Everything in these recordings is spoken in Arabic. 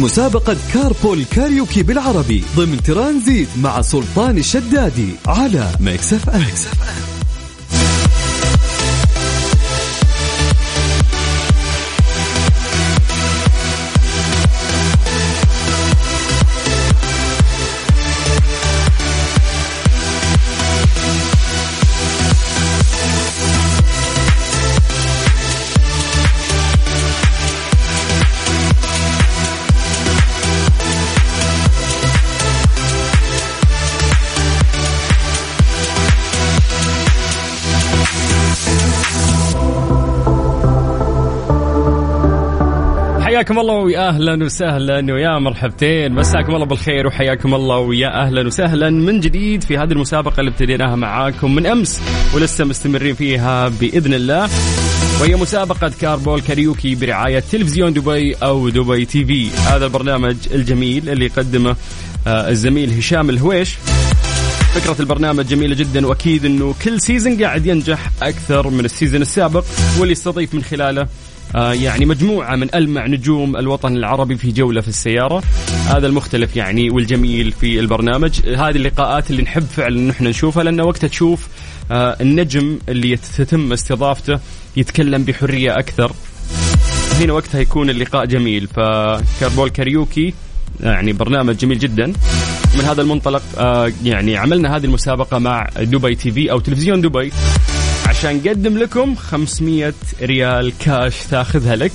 مسابقة كاربول كاريوكي بالعربي ضمن ترانزيت مع سلطان الشدادي على Mix FM. حياكم الله ويا أهلا وسهلا ويا مرحبتين. مساكم الله بالخير وحياكم الله ويا أهلا وسهلا. من جديد في هذه المسابقة اللي ابتديناها معاكم من أمس ولسه مستمرين فيها بإذن الله. وهي مسابقة كاربول كاريوكي برعاية تلفزيون دبي أو دبي TV. هذا البرنامج الجميل اللي يقدمه آه، الزميل هشام الهويش. فكرة البرنامج جميلة جدا وأكيد أنه كل season قاعد ينجح أكثر من ال season السابق واللي يستضيف من خلاله آه، يعني مجموعة من ألمع نجوم الوطن العربي في جولة في السيارة. هذا المختلف يعني والجميل في البرنامج. هذه اللقاءات اللي نحب فعلا نحن نشوفها لأن وقتها تشوف آه، النجم اللي تتم استضافته يتكلم بحرية أكثر. هنا وقتها يكون اللقاء جميل. فكاربول كاريوكي يعني برنامج جميل جدا. من هذا المنطلق آه، يعني عملنا هذه المسابقة مع دبي TV أو تلفزيون دبي عشان نقدم لكم 500 ريال كاش تاخذها لك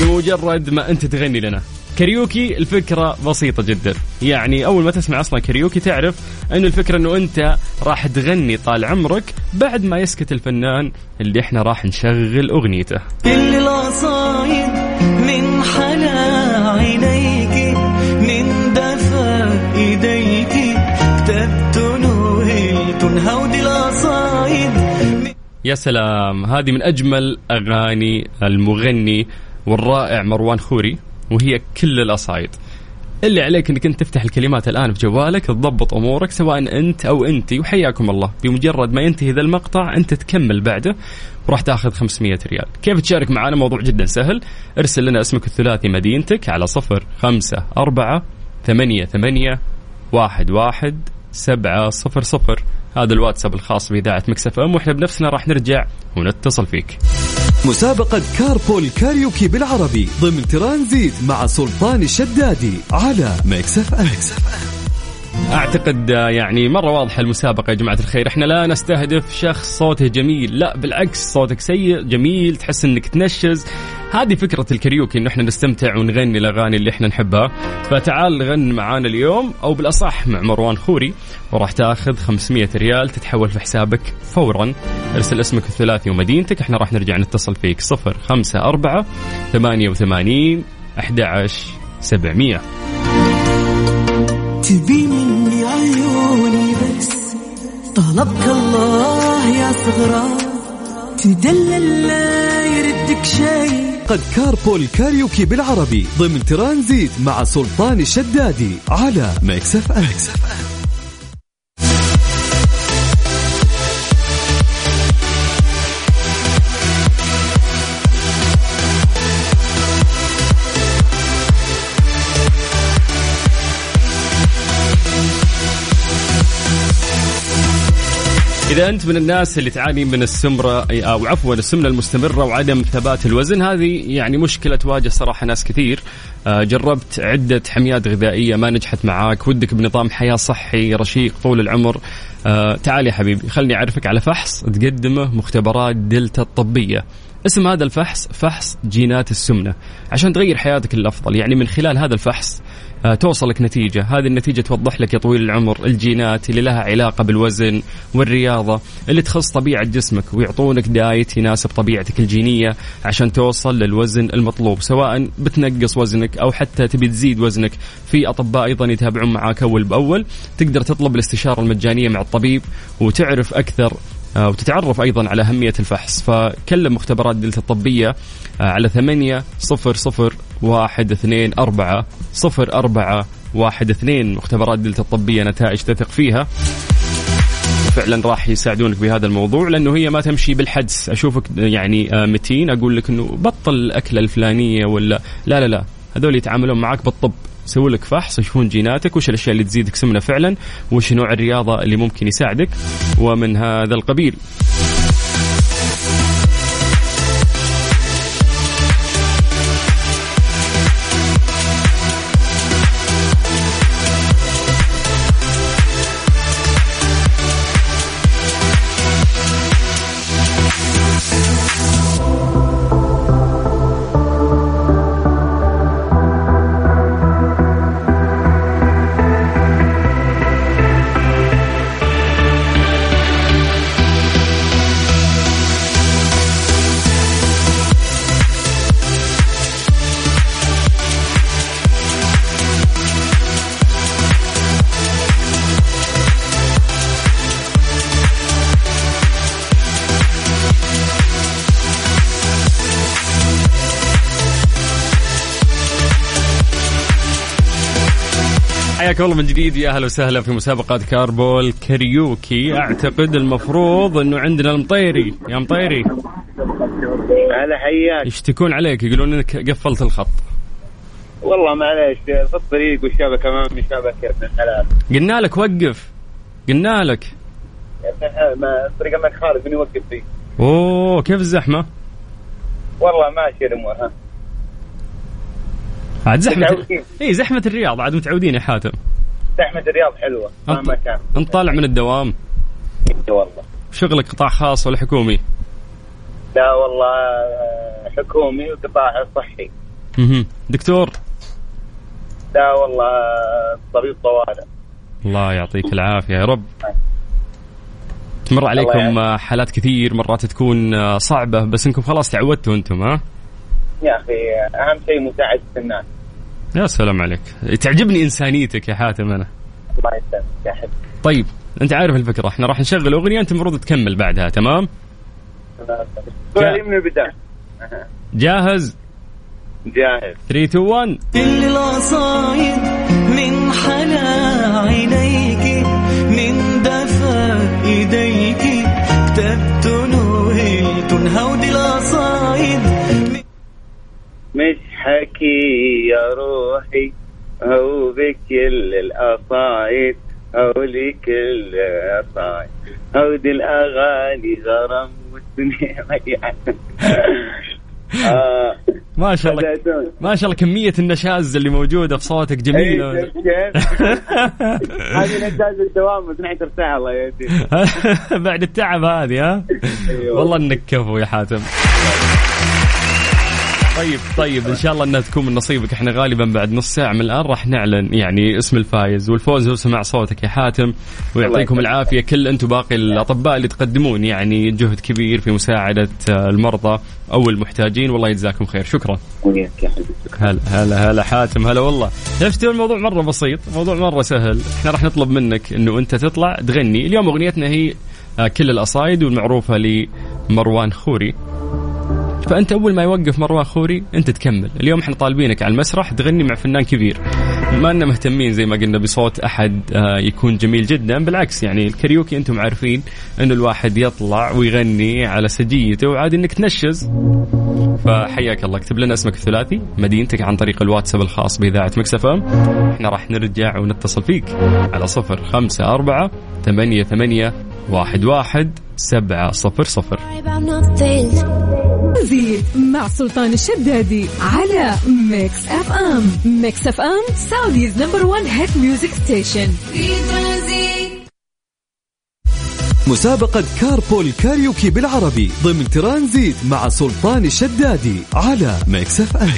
بمجرد ما أنت تغني لنا. كاريوكي الفكرة بسيطة جدا. يعني أول ما تسمع أصلا كاريوكي تعرف أنه الفكرة أنه أنت راح تغني طال عمرك بعد ما يسكت الفنان اللي إحنا راح نشغل أغنيته. كل القصايد من حلا دفا ايديك كتبت نوهلت هودي القصايد يا سلام. هذه من أجمل أغاني المغني والرائع مروان خوري وهي كل الأصايد. اللي عليك إنك أنت تفتح الكلمات الآن في جوالك تضبط أمورك سواء أنت أو انت وحياكم الله. بمجرد ما ينتهي ذا المقطع أنت تكمل بعده وراح تأخذ 500 ريال. كيف تشارك معنا موضوع جدا سهل. ارسل لنا اسمك الثلاثي مدينتك على صفر خمسة أربعة ثمانية ثمانية واحد واحد سبعة صفر صفر. هذا الواتساب الخاص بإذاعة Mix FM وإحنا بنفسنا راح نرجع ونتصل فيك. مسابقة كاربول كاريوكي بالعربي ضمن ترانزيت مع سلطان الشدادي على Mix FM. أعتقد آه، يعني مرة واضحة المسابقة يا جماعة الخير. إحنا لا نستهدف شخص صوته جميل لا بالعكس صوتك سيء جميل تحس إنك تنشز. هذه فكرة الكاريوكي إنه إحنا نستمتع ونغني الأغاني اللي إحنا نحبها. فتعال غن معانا اليوم أو بالأصح مع مروان خوري وراح تاخذ 500 ريال تتحول في حسابك فورا. ارسل اسمك الثلاثي ومدينتك إحنا راح نرجع نتصل فيك. 054 88 11 700 تبي طلبك الله يا صغرى. تدلل لا يردك شيء. قد كاربول كاريوكي بالعربي ضمن ترانزيت مع سلطان الشدادي على Mix FM. إذا أنت من الناس اللي تعاني من السمرة أو عفوا السمنة المستمرة وعدم ثبات الوزن هذه يعني مشكلة تواجه صراحة ناس كثير. آه، جربت عدة حميات غذائية ما نجحت معاك ودك بنظام حياة صحي رشيق طول العمر. آه، تعال يا حبيبي خلني أعرفك على فحص تقدمه مختبرات دلتا الطبية. اسم هذا الفحص فحص جينات السمنة عشان تغير حياتك للأفضل يعني من خلال هذا الفحص توصلك نتيجة. هذه النتيجة توضح لك يا طويل العمر الجينات اللي لها علاقة بالوزن والرياضة اللي تخص طبيعة جسمك ويعطونك دايت يناسب طبيعتك الجينية عشان توصل للوزن المطلوب سواء بتنقص وزنك أو حتى تبي تزيد وزنك. في أطباء أيضا يتابعون معاك أول بأول. تقدر تطلب الاستشارة المجانية مع الطبيب وتعرف أكثر آه، وتتعرف أيضا على أهمية الفحص. فكلم مختبرات دلتا الطبية آه، على ثمانية صفر صفر واحد اثنين أربعة صفر أربعة واحد اثنين مختبرات دلتا الطبية نتائج تثق فيها. فعلا راح يساعدونك بهذا الموضوع لأنه هي ما تمشي بالحدس. أشوفك يعني آه، متين أقول لك إنه بطل الأكلة الفلانية ولا لا لا لا. هذول يتعاملون معك بالطب. يسوي لك فحص يشوفون جيناتك وش الأشياء اللي تزيدك سمنة فعلا وش نوع الرياضة اللي ممكن يساعدك ومن هذا القبيل. حياكم الله من جديد يا أهلا وسهلا في مسابقة كاربول كاريوكي. أعتقد المفروض إنه عندنا المطيري. يا مطيري. هلا حياك. يشتكون عليك؟ يقولون إنك قفلت الخط. والله معليش في الطريق والشبكة ما يا ابن الحلال. قلنا لك وقف. قلنا لك. يا ابن الحلال ما الطريق خالد من يوقف فيه. أوه كيف الزحمة؟ والله ماشي الأمور ها. عاد زحمة متعودين. إي زحمة الرياض عاد متعودين يا حاتم. زحمة الرياض حلوة مهما كان. أنت طالع من الدوام؟ إي والله. شغلك قطاع خاص ولا حكومي؟ لا والله آه، حكومي وقطاع صحي. مهم. دكتور؟ لا والله آه، طبيب طوارئ. الله يعطيك العافية يا رب. تمر عليكم يعافيك. حالات كثير مرات تكون صعبة بس انكم خلاص تعودتوا أنتم ها؟ يا أخي أهم شيء مساعده الناس. يا سلام عليك. تعجبني إنسانيتك يا حاتم أنا. الله يسلمك يا حبيبي. طيب أنت عارف الفكرة. إحنا راح نشغل أغنية أنت المفروض تكمل بعدها تمام؟ من البداية. جاهز؟ جاهز. 3 2 1 كل القصايد من حلا عينيك من دفا إيديك كتبت نوهلت هودي القصايد مش حكي يا روحي هو بكل القصايد هو لي كل القصايد هودي الأغاني غرام والدنيا. آه ما شاء الله. ما شاء الله كمية النشاز اللي موجودة في صوتك جميلة إيه،؟ هذه نتاج الدوام بس نحن ترتاح الله يهديك بعد التعب هذه ها أيوة. والله إنك كفو يا حاتم طيب طيب إن شاء الله إنها تكون من نصيبك. إحنا غالبا بعد نص ساعة من الآن راح نعلن يعني اسم الفايز والفوز هو سماع صوتك يا حاتم. ويعطيكم. العافية كل أنتم باقي الأطباء اللي تقدمون يعني جهد كبير في مساعدة آه، المرضى أو المحتاجين. والله يجزاكم خير. شكرا. وياك يا حبيبي. هلا هلا هلا حاتم. هلا والله. شفتوا الموضوع مرة بسيط. موضوع مرة سهل. إحنا راح نطلب منك إنه أنت تطلع تغني. اليوم أغنيتنا هي آه، كل الأصايد والمعروفة لمروان خوري. فأنت أول ما يوقف مروان خوري أنت تكمل. اليوم إحنا طالبينك على المسرح تغني مع فنان كبير. ما أننا مهتمين زي ما قلنا بصوت أحد آه، يكون جميل جدا. بالعكس يعني الكاريوكي أنتم عارفين أنه الواحد يطلع ويغني على سجيته وعادي أنك تنشز. فحياك الله. اكتب لنا اسمك الثلاثي مدينتك عن طريق الواتساب الخاص بإذاعة Mix FM إحنا راح نرجع ونتصل فيك على صفر خمسة أربعة ثمانية ثمانية واحد واحد سبعة صفر صفر. ترانزيت مع سلطان الشدادي على Mix FM. Mix FM Saudi's number 1 hit music station. في ترانزيت مسابقة كاربول كاريوكي بالعربي ضمن ترانزيت مع سلطان الشدادي على Mix FM.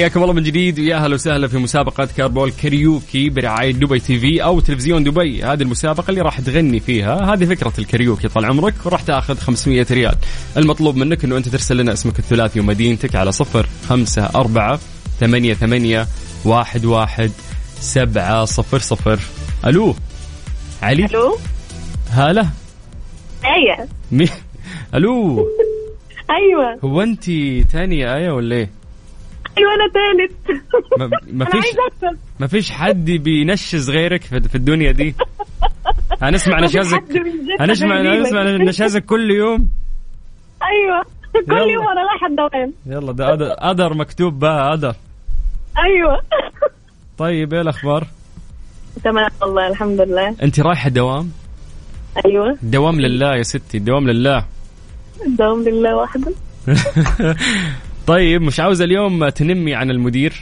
حياكم الله من جديد. ويا أهلا وسهلا في مسابقة كاربول كاريوكي برعاية دبي TV أو تلفزيون دبي، هذه المسابقة اللي راح تغني فيها، هذه فكرة الكاريوكي. طال عمرك وراح تأخذ 500 ريال. المطلوب منك إنه أنت ترسل لنا اسمك الثلاثي ومدينتك على صفر خمسة أربعة ثمانية ثمانية واحد واحد سبعة صفر صفر. ألو؟ علي؟ ألو؟ هلا. إيه مي... ألو. أيوه. هو انت ثانية آية ولا إيه؟ أيوه أنا ثالث ما, فيش ما فيش حد بينشز غيرك في الدنيا دي؟ هنسمع نشازك هنسمع. هنسمع نشازك كل يوم؟ أيوه. كل. يوم أنا رايحة الدوام. يلا ده أدر مكتوب بها أدر. أيوه. طيب إيه الأخبار؟ تمام والله الحمد لله. أنت رايحة دوام؟ أيوه. دوام لله يا ستي دوام لله. الدوام لله وحده. طيب مش عاوزة اليوم تنمي عن المدير؟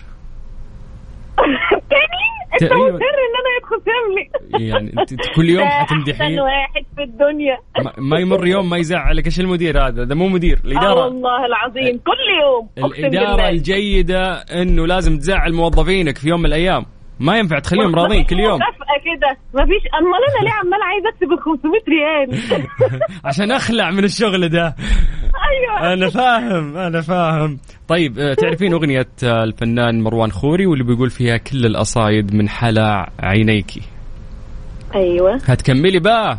تاني؟ أنت. مصر إن أنا يدخل فاملي يعني أنت كل يوم ده أحسن واحد في الدنيا. ما- يمر يوم ما يزعلك إيش المدير هذا؟ ده مو مدير آه الإدارة. والله العظيم. كل يوم. بالله. الجيدة إنه لازم تزعل موظفينك في يوم من الأيام. ما ينفع تخليهم راضين كل يوم. مكافأة كده. مفيش أمال أنا ليه عمال عايز اكسب ال 500 ريال؟ عشان أخلع من الشغل ده. أيوه. أنا فاهم أنا فاهم. طيب آه، تعرفين أغنية آه، الفنان مروان خوري واللي بيقول فيها كل القصايد من حلا عينيكي أيوه. هتكملي بقى.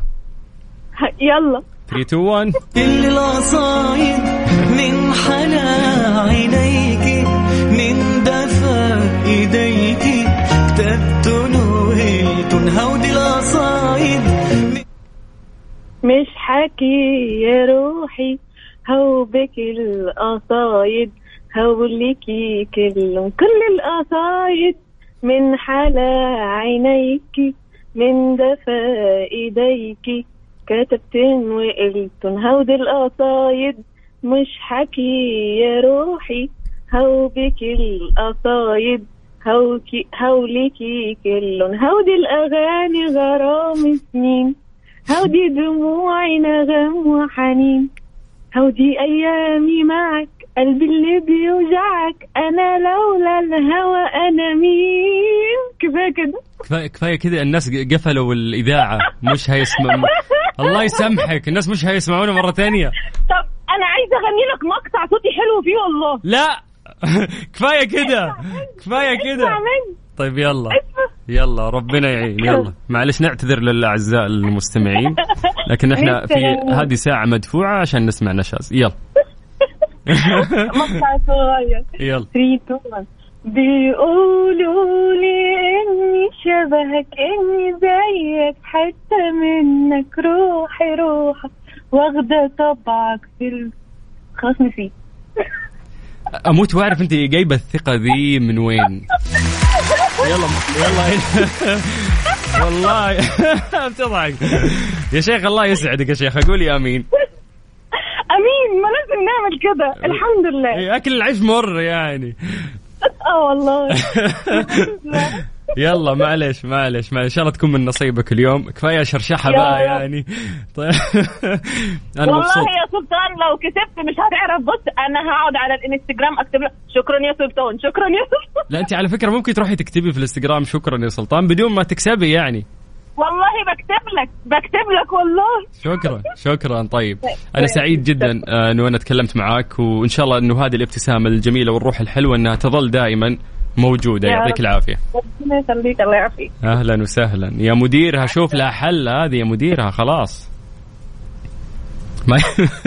يلا. 3 2 1 كل القصايد من حلا عينيك. مش حكي يا روحي هو بك القصايد هوليكي كل كل القصايد. من حلا عينيك من دفا إيديك. كتبتن وقلتن هودي القصايد. مش حكي يا روحي هو بك القصايد. هوكي هوليكي كل هودي الأغاني غرام سنين. هودي دموعي نغم وحنين. هودي أيامي معك قلبي اللي بيوجعك. أنا لولا الهوى أنا مين؟ كفاية كده. كفايه كفاية كذا الناس قفلوا الاذاعه مش هيسمع الله يسامحك. الناس مش هيسمعونا مرة ثانية طب أنا عايزة أغني لك مقطع صوتي حلو فيه والله. لا. كفاية كده. كفاية كده. طيب يلا. اسمع يلا ربنا يعين. يلا. معلش نعتذر للأعزاء المستمعين لكن إحنا في هذه ساعة مدفوعة عشان نسمع نشاز. يلا. مقطع صغير يلا. 3 2 1 بيقولوا لي إني شبهك إني زيك حتى منك روحي روحك واخدة طبعك في ال... خلاص نسيت. أموت وأعرف أنت جايبة الثقة ذي من وين. يلا يلا. والله. بتضحك يا شيخ الله يسعدك يا شيخ. أقول يا أمين. أمين ما لازم نعمل كده الحمد لله. أكل العيش مر يعني. آه والله. يلا معلش معلش معلش إن شاء الله تكون من نصيبك اليوم. كفاية شرشحة بقى. يعني. طيب. أنا والله مبسوط يا سلطان لو كسبت مش هتعرف. بص أنا هقعد على الإنستجرام أكتب لك شكرا يا سلطان شكرا يا سلطان. لا أنت على فكرة ممكن تروحي تكتبي في الانستغرام شكرا يا سلطان بدون ما تكسبي يعني. والله بكتب لك بكتب لك والله. شكرا شكرا. طيب. أنا سعيد جدا آه، انه أنا تكلمت معاك وإن شاء الله إنه هذه الابتسامة الجميلة والروح الحلوة إنها تظل دائما. موجودة. يا يعطيك. العافية. ربنا يخليك. الله يعافيك. أهلا وسهلا. يا مديرها شوف لها حل هذه يا مديرها خلاص. ما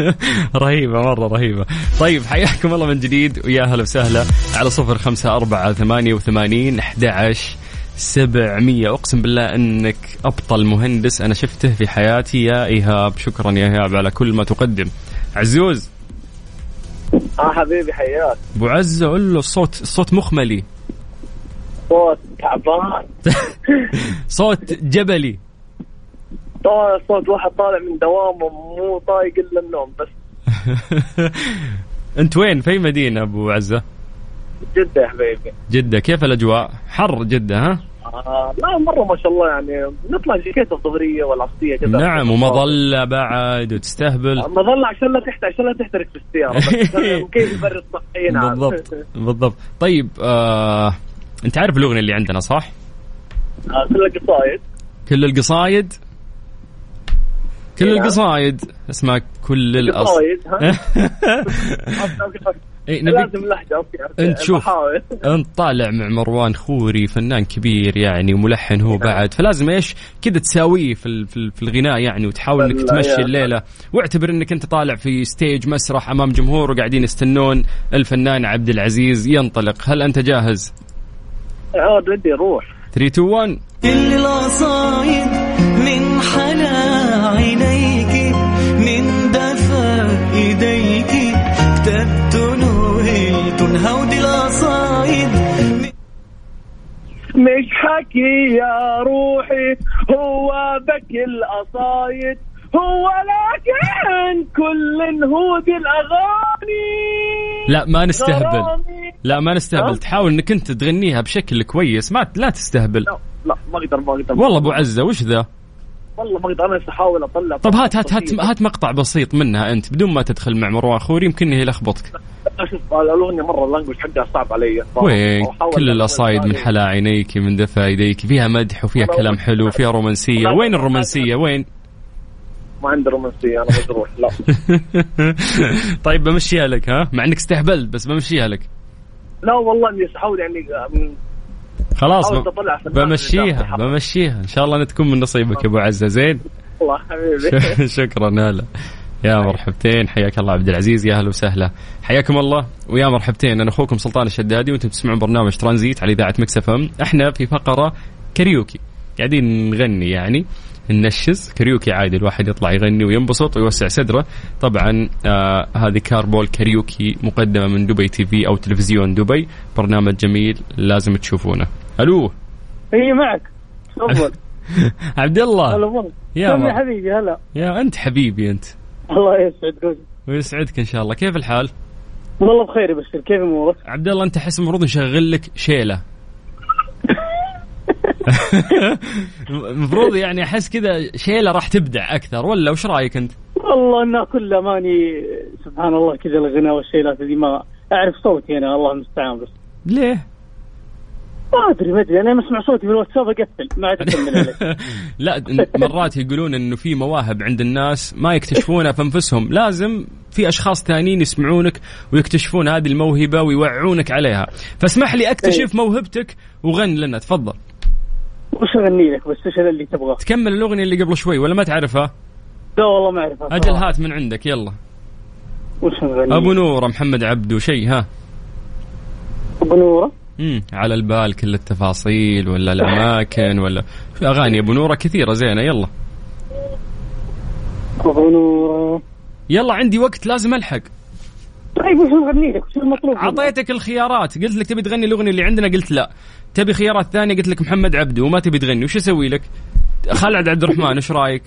رهيبة مرة رهيبة. طيب حياكم الله من جديد ويا هلا وسهلا. على صفر خمسة أربعة ثمانية وثمانين أحد عشر سبعمية. أقسم بالله أنك أبطل مهندس أنا شفته في حياتي. يا إيهاب شكرا يا إيهاب على كل ما تقدم. عزوز. آه حبيبي حياك. أبو عزة قول له الصوت الصوت مخملي. صوت تعبان. صوت جبلي. طالع صوت واحد طالع من دوامه مو طايق إلا النوم بس. أنت وين؟ في أي مدينة أبو عزة؟ جدة يا حبيبي. جدة. كيف الأجواء؟ حر جدة ها؟ آه لا مرة ما شاء الله يعني. نطلع جاكيت الظهرية والعصرية كذا. نعم ومظلة بعد وتستهبل. مظلة عشان لا تحت عشان لا تحترق في السيارة بس كيف يبرد صحي نعم. بالضبط بالضبط. طيب آه انت عارف الأغنية اللي عندنا صح؟ آه، كل القصايد. كل القصايد؟ كل نعم. القصايد. اسمها كل الأص إيه، نبي لازم لهجه okay انت شوف. انت طالع مع مروان خوري فنان كبير يعني وملحن هو بعد. فلازم إيش؟ كذا تساويه في في ال- في الغناء يعني وتحاول إنك تمشي. الليلة. واعتبر إنك أنت طالع في stage مسرح أمام جمهور وقاعدين يستنون الفنان عبد العزيز ينطلق. هل أنت جاهز؟ عود ودي أروح 3 2 1 كل القصايد من حلا عينيك من دفا إيديك كتبت نوهلت هودي القصايد مش حكي يا روحي هو بكي القصايد هو لكن كل هودي الاغاني لا ما نستهبل. غرامي. لا ما نستهبل؟ تحاول إنك أنت تغنيها بشكل كويس. ما لا تستهبل. لا لا ما أقدر ما أقدر. والله أبو عزة وش ذا؟ والله ما أقدر أنا أحاول أطلع طب هات هات هات هات مقطع بسيط منها أنت بدون ما تدخل مع مروان خوري يمكن هي يلخبطك أشوف الاغنيه مرة ال language حقها صعب علي. وين؟ كل أحاول القصايد من. حلا عينيك من دفا يديك فيها مدح وفيها كلام حلو وفيها رومانسية. وين الرومانسية؟ وين؟ ما عندي رومانسية أنا مجروح. لا. طيب بمشيها لك ها؟ مع إنك استهبلت بس بمشيها لك. لا والله إني أحاول يعني خلاص بمشيها بمشيها. إن شاء الله انها تكون من نصيبك يا أبو عزة. زين؟ الله حبيبي. شكرا هلا. يا مرحبتين. حياك الله عبد العزيز. يا أهلا وسهلا. حياكم الله. ويا مرحبتين. أنا أخوكم سلطان الشدادي وأنتم تسمعون برنامج ترانزيت على إذاعة Mix FM. إحنا في فقرة كاريوكي. قاعدين نغني يعني. ننشز كاريوكي عادي الواحد يطلع يغني وينبسط ويوسع صدره. طبعا آه هذه Carpool Karaoke مقدمة من دبي TV أو تلفزيون دبي. برنامج جميل لازم تشوفونه. ألو؟ اي معك. تفضل عبد هلا الله والله. يا. حبيبي هلا. يا أنت حبيبي أنت. الله يسعد روحك ويسعدك إن شاء الله. كيف الحال؟ والله بخير يا بشير. كيف أمورك؟ عبد الله أنت احس المفروض نشغل لك شيلة. المفروض يعني أحس كذا شيلة راح تبدع أكثر ولا وش رأيك أنت؟ والله انها كلها ماني سبحان الله كذا الغناء والشيلات هذه ما أعرف صوتي أنا الله المستعان بس ليه؟ ما أدري ما أدري أنا اسمع صوتي في الواتساب أقفل ما عاد أكمل لا مرات يقولون إنه في مواهب عند الناس ما يكتشفونها في أنفسهم، لازم في أشخاص ثانيين يسمعونك ويكتشفون هذه الموهبة ويوعونك عليها، فاسمح لي أكتشف موهبتك وغن لنا تفضل. وش اغني لك بس إيش اللي تبغاه؟ تكمل الأغنية اللي قبل شوي ولا ما تعرفها؟ لا والله ما أعرفها أجل. هات من عندك يلا. وش نغني؟ أبو نورة محمد عبدو شيء ها. أبو نورة امم على البال كل التفاصيل ولا الأماكن ولا في أغاني أبو نورة كثيرة زينة يلا أبو نورة يلا عندي وقت لازم ألحق طيب وش نغني لك؟ وش المطلوب؟ أعطيتك الخيارات قلت لك تبي تغني الأغنية اللي عندنا قلت لا تبي خيارات ثانية؟ قلت لك محمد عبده وما تبي تغني وش أسوي لك؟ خالد عبد الرحمن وش رأيك؟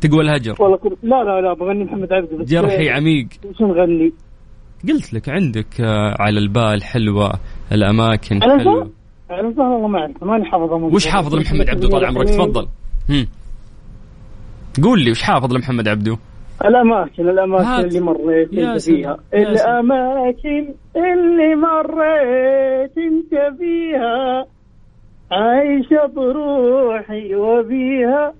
تقوى الهجر والله كل... لا لا لا بغني محمد عبده بس جرحي عميق. وش نغني؟ قلت لك عندك آه، على البال حلوة الأماكن على حلوة؟ على البال والله ما أعرف ماني حافظها من وش. حافظ لمحمد عبده طال عمرك؟ تفضل. هم. قول لي وش حافظ لمحمد عبده الأماكن هات. اللي مريت سلام. فيها يا. الأماكن اللي مريت أنت فيها عايشة بروحي وبيها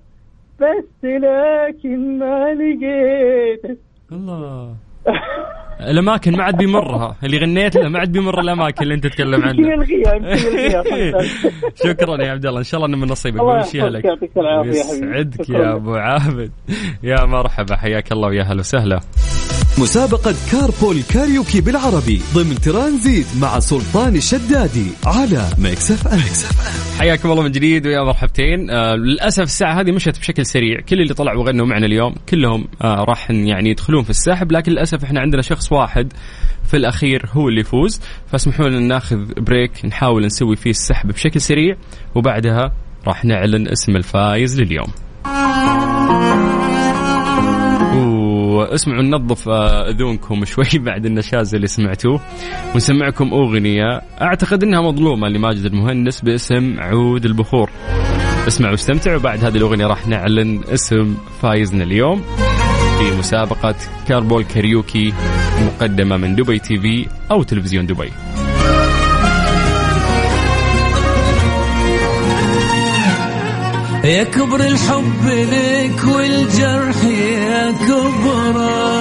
بس لكن ما لقيتك الله الأماكن ما عاد بيمرها. اللي غنيت له ما عاد بيمر الأماكن اللي أنت تتكلم عنها. شكرا يا عبد الله. إن شاء الله إنه من نصيبك. الله بمشيها لك. يسعدك يا. أبو عابد. يا مرحبا. حياك الله ويا هلا وسهلا. مسابقة Carpool Karaoke بالعربي ضمن ترانزيت مع سلطان الشدادي على Mix FM. حياكم الله من جديد ويا مرحبتين. آه للأسف الساعة هذه مشت بشكل سريع. كل اللي طلعوا وغنوا معنا اليوم كلهم آه راح يعني يدخلون في السحب لكن للأسف إحنا عندنا شخص واحد في الأخير هو اللي يفوز. فاسمحوا لنا ناخذ break نحاول نسوي فيه السحب بشكل سريع وبعدها راح نعلن اسم الفايز لليوم. اسمعوا ننظف آه، أذونكم شوي بعد النشاز اللي سمعتوه. ونسمعكم أغنية أعتقد إنها مظلومة لماجد المهندس باسم عود البخور. اسمعوا واستمتعوا بعد هذه الأغنية راح نعلن اسم فايزنا اليوم في مسابقة Carpool Karaoke مقدمة من دبي TV أو تلفزيون دبي. يكبر الحب لك والجرح يكبره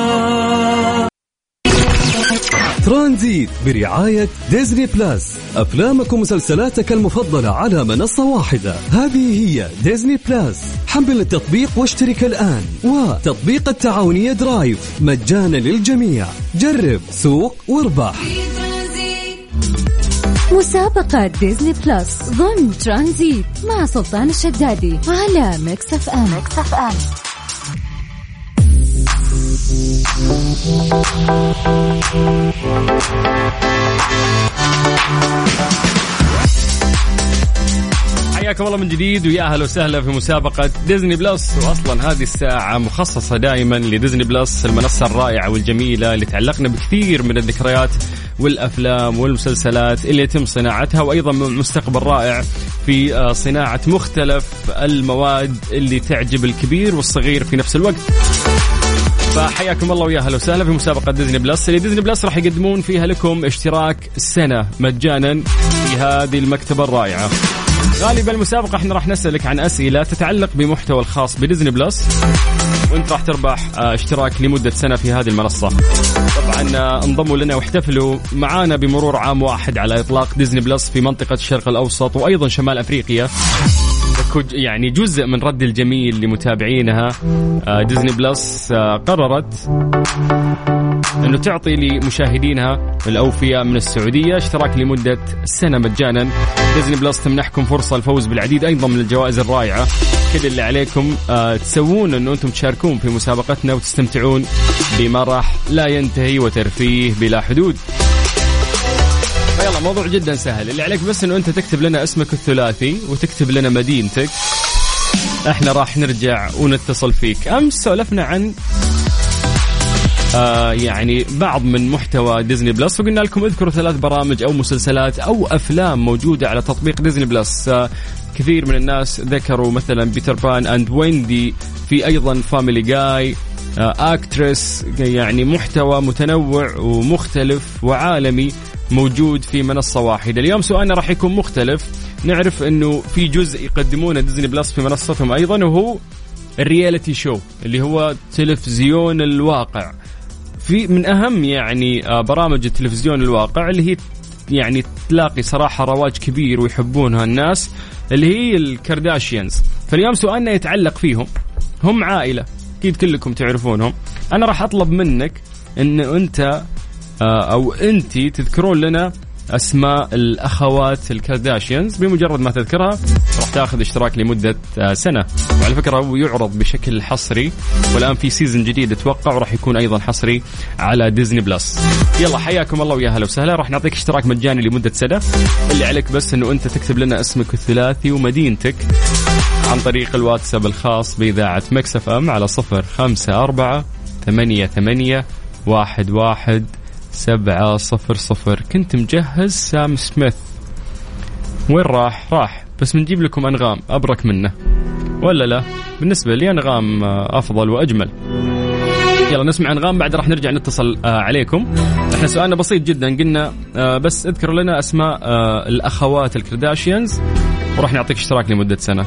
ترانزيت برعاية ديزني بلاس. أفلامك ومسلسلاتك المفضلة على منصة واحدة. هذه هي ديزني بلاس. حمل التطبيق واشترك الآن. وتطبيق التعاونية Drive. مجانا للجميع. جرب سوق واربح. مسابقة ديزني بلس ضمن ترانزيت مع سلطان الشدادي على Mix FM. Mix FM. حياكم الله من جديد ويا أهلا وسهلا في مسابقة ديزني بلس واصلا هذه الساعة مخصصة دائما لديزني بلس المنصة الرائعة والجميلة اللي تعلقنا بكثير من الذكريات والأفلام والمسلسلات اللي يتم صناعتها وأيضا مستقبل رائع في آه، صناعة مختلف المواد اللي تعجب الكبير والصغير في نفس الوقت. فحياكم الله ويا أهلا وسهلا في مسابقة ديزني بلس. اللي ديزني بلس راح يقدمون فيها لكم اشتراك سنة مجانا في هذه المكتبة الرائعة. غالبا المسابقة إحنا راح نسألك عن أسئلة تتعلق بمحتوى الخاص بديزني بلس. وأنت راح تربح آه، اشتراك لمدة سنة في هذه المنصة. طبعا آه، انضموا لنا واحتفلوا معانا بمرور عام واحد على إطلاق ديزني بلس في منطقة الشرق الأوسط وأيضا شمال أفريقيا. يعني جزء من رد الجميل لمتابعينها. آه، ديزني بلس آه، قررت أنه تعطي لمشاهدينها الأوفياء من السعودية. اشتراك لمدة سنة مجانا. ديزني بلس تمنحكم فرصة الفوز بالعديد أيضا من الجوائز الرائعة. كل اللي عليكم آه تسوون انه أنتم تشاركون في مسابقتنا وتستمتعون بمرح لا ينتهي وترفيه بلا حدود. فيلا موضوع جدا سهل. اللي عليك بس إنه أنت تكتب لنا اسمك الثلاثي وتكتب لنا مدينتك. إحنا راح نرجع ونتصل فيك. أمس سولفنا عن آه يعني بعض من محتوى ديزني بلس وقلنا لكم اذكروا ثلاث برامج أو مسلسلات أو أفلام موجودة على تطبيق ديزني بلس. آه كثير من الناس ذكروا مثلا Peter Pan and Wendy في أيضا Family Guy etcetera يعني محتوى متنوع ومختلف وعالمي. موجود في منصة واحدة. اليوم سؤالنا راح يكون مختلف. نعرف إنه في جزء يقدمونه ديزني بلس في منصتهم أيضا وهو ال reality show اللي هو تلفزيون الواقع. في من أهم يعني آه، برامج التلفزيون الواقع اللي هي يعني تلاقي صراحة رواج كبير ويحبونها الناس اللي هي الكارداشيانز. فاليوم سؤالنا يتعلق فيهم. هم عائلة أكيد كلكم تعرفونهم. أنا راح أطلب منك إن أنت أو انت تذكرون لنا أسماء الأخوات الكارداشيانز بمجرد ما تذكرها راح تاخذ اشتراك لمدة آه، سنة. وعلى فكرة هو يعرض بشكل حصري والآن في season جديد أتوقع وراح يكون أيضا حصري على ديزني بلس يلا حياكم الله ويا هلا وسهلا. راح نعطيك اشتراك مجاني لمدة سنة. اللي عليك بس إنه أنت تكتب لنا اسمك الثلاثي ومدينتك عن طريق الواتساب الخاص بإذاعة Mix FM على صفر خمسة أربعة ثمانية ثمانية واحد واحد سبعة صفر صفر. كنت مجهز Sam Smith. وين راح؟ راح. بس بنجيب لكم أنغام. أبرك منه. ولا لا؟ بالنسبة لي أنغام آه، أفضل وأجمل. يلا نسمع أنغام. بعد راح نرجع نتصل آه عليكم. إحنا سؤالنا بسيط جدا. قلنا آه بس اذكر لنا أسماء آه الأخوات الكرداشيانز. وراح نعطيك اشتراك لمدة سنة.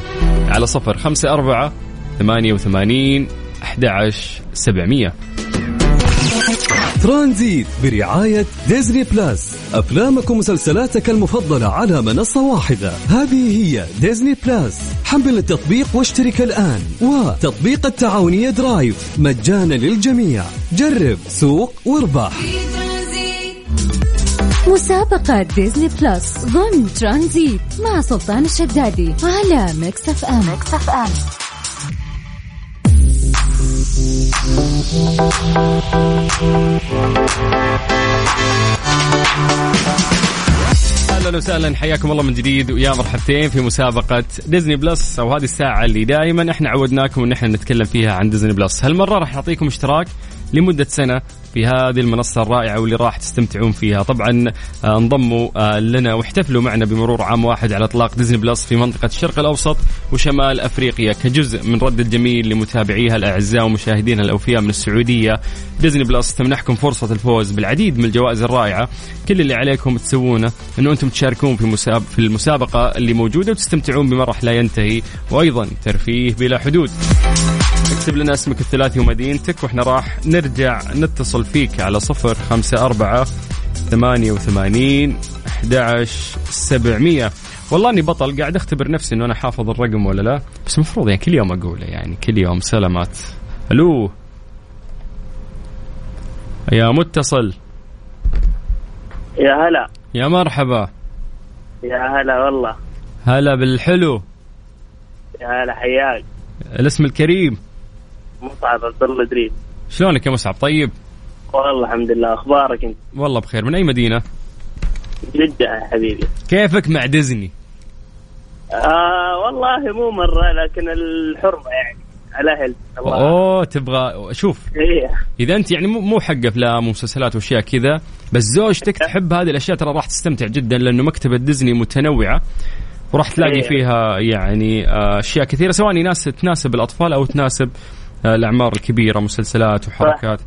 على صفر خمسة أربعة ثمانية وثمانين أحد عشر سبعمية. ترانزيت برعاية ديزني بلاس. أفلامك ومسلسلاتك المفضلة على منصة واحدة. هذه هي ديزني بلاس. حمل التطبيق واشترك الآن. وتطبيق التعاونية درايف. مجانا للجميع. جرب سوق واربح. مسابقة ديزني بلس ضمن ترانزيت مع سلطان الشدادي على ميكس أف أم. ميكس أف أم. أهلا وسهلا حياكم الله من جديد ويا مرحبتين في مسابقة ديزني بلس أو هذه الساعة اللي دائما إحنا عودناكم إن إحنا نتكلم فيها عن ديزني بلس، هالمرة راح نعطيكم اشتراك لمدة سنة في هذه المنصة الرائعة واللي راح تستمتعون فيها. طبعا آه، انضموا آه، لنا واحتفلوا معنا بمرور عام واحد على إطلاق ديزني بلس في منطقة الشرق الأوسط وشمال أفريقيا كجزء من رد الجميل لمتابعيها الأعزاء ومشاهدينها الأوفياء من السعودية. ديزني بلس تمنحكم فرصة الفوز بالعديد من الجوائز الرائعة. كل اللي عليكم تسوونه إنه أنتم تشاركون في مساب في المسابقة اللي موجودة وتستمتعون بمرح لا ينتهي وأيضا ترفيه بلا حدود. اكتب لنا اسمك الثلاثي ومدينتك وإحنا راح نرجع نتصل فيك على صفر خمسة أربعة ثمانية وثمانين أحد سبعمية. والله أني بطل قاعد أختبر نفسي إنه أنا حافظ الرقم ولا لا. بس المفروض يعني كل يوم أقوله يعني كل يوم سلامات. ألو؟ يا متصل. يا هلا. يا مرحبا. يا هلا والله. هلا بالحلو. يا هلا حياك. الاسم الكريم. مصعب عبد الله ادريس شلونك يا مصعب؟ طيب؟ والله الحمد لله أخبارك أنت؟ والله بخير. من أي مدينة؟ جدة يا حبيبي. كيفك مع ديزني؟ آه والله مو مرة لكن الحرمة يعني على أهل الله. أوه تبغى شوف. إيه. إذا أنت يعني مو حق أفلام ومسلسلات وأشياء كذا بس زوجتك تحب هذه الأشياء ترى راح تستمتع جدا لأنه مكتبة ديزني متنوعة وراح تلاقي إيه. فيها يعني آه، أشياء كثيرة سواء ناس تناسب الأطفال أو تناسب الأعمار الكبيرة مسلسلات وحركات.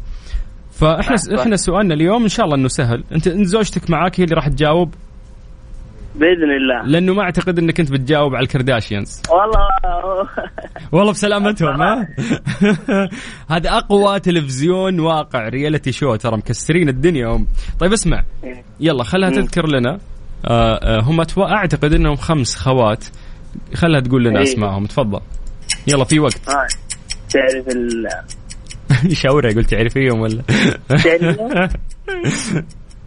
فإحنا صح،. إحنا سؤالنا اليوم إن شاء الله إنه سهل. أنت زوجتك معاك هي اللي راح تجاوب؟ بإذن الله. لأنه ما أعتقد إنك أنت بتجاوب على الكرداشيانز. والله. والله بسلامتهم ها؟ هذا أقوى تلفزيون واقع رياليتي شو ترى مكسرين الدنيا هم. طيب اسمع يلا خلها تذكر لنا. آه آه هم أعتقد إنهم خمس خوات. خلها تقول لنا إيه. أسمائهم تفضل. يلا في وقت. آه. تعرف ال يشاورها يقول تعرفيهم ولا؟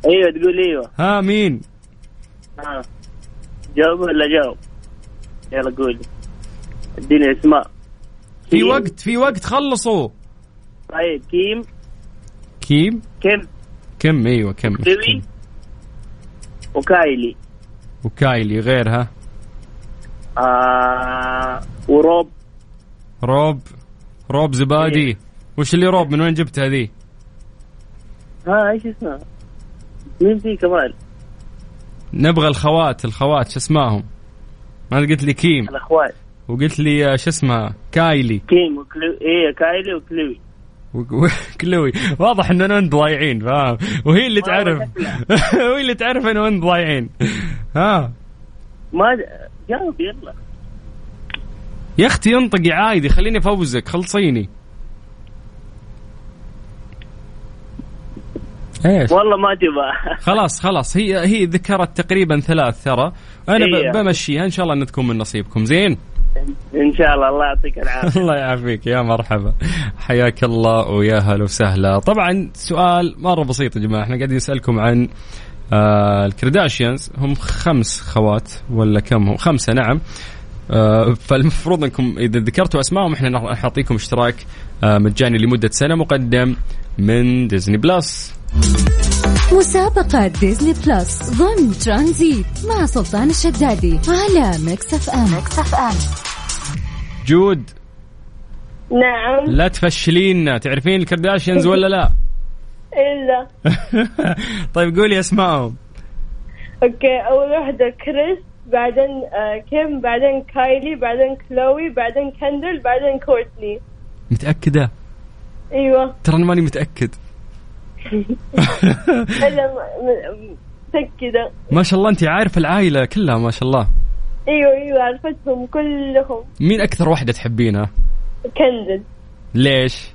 أيوه تقول إيوه. ها مين؟ ها. جاوب ولا جاوب؟ يلا قول. اديني اسماء. في. وقت في وقت خلصوا. طيب كيم. كيم؟ كيم كم؟ أيوه كم. وكايلي. وكايلي غيرها آه وروب. روب. روب زبادي. إيه. وش اللي روب؟ من وين جبتها ذي ها إيش اسمها؟ مين في كمان؟ نبغى الخوات الخوات شو اسماهم؟ ما قلت لي كيم. الأخوات. وقلت لي آه، شو اسمها كايلي. كيم وكلو إيه كايلي وكلوي. وكلوي واضح اننا انت ضايعين فاهم؟ وهي اللي تعرف. وهي اللي تعرف انه انت ضايعين. ها؟ ما جاوب يلا. يا أختي انطقي عادي خليني أفوزك خلصيني إيش؟ والله ما تبغى. خلاص خلاص هي هي ذكرت تقريبا ثلاث ترى. أنا إيه. بمشيها إن شاء الله إن تكون من نصيبكم. زين؟ إن شاء الله الله يعطيك العافية. الله يعافيك يا مرحبا. حياك الله ويا هلا وسهلا. طبعا سؤال مرة بسيط يا جماعة إحنا قاعدين نسألكم عن آه الكرداشيانز. هم خمس خوات ولا كم هم؟ خمسة نعم. فالمفروض أنكم إذا ذكرتوا اسمائهم إحنا راح نعطيكم اشتراك آه مجاني لمدة سنة مقدم من ديزني بلس. مسابقة ديزني بلس ضمن ترانزيت مع سلطان الشدادي على ميكس اف ام. ميكس اف ام. جود. نعم. لا تفشلينا. تعرفين الكرداشيانز ولا لا؟ إلا. طيب قولي اسمائهم أوكي أول واحدة كريس بعدين آه كيم بعدين كايلي بعدين كلوي بعدين كندل بعدين كورتني. متأكدة؟ أيوة. ترى أنا ماني متأكد. إلا م- م- متأكدة. ما شاء الله انت عارف العائلة كلها ما شاء الله. أيوة أيوة عرفتهم كلهم. مين أكثر واحدة تحبينها؟ كندل. ليش؟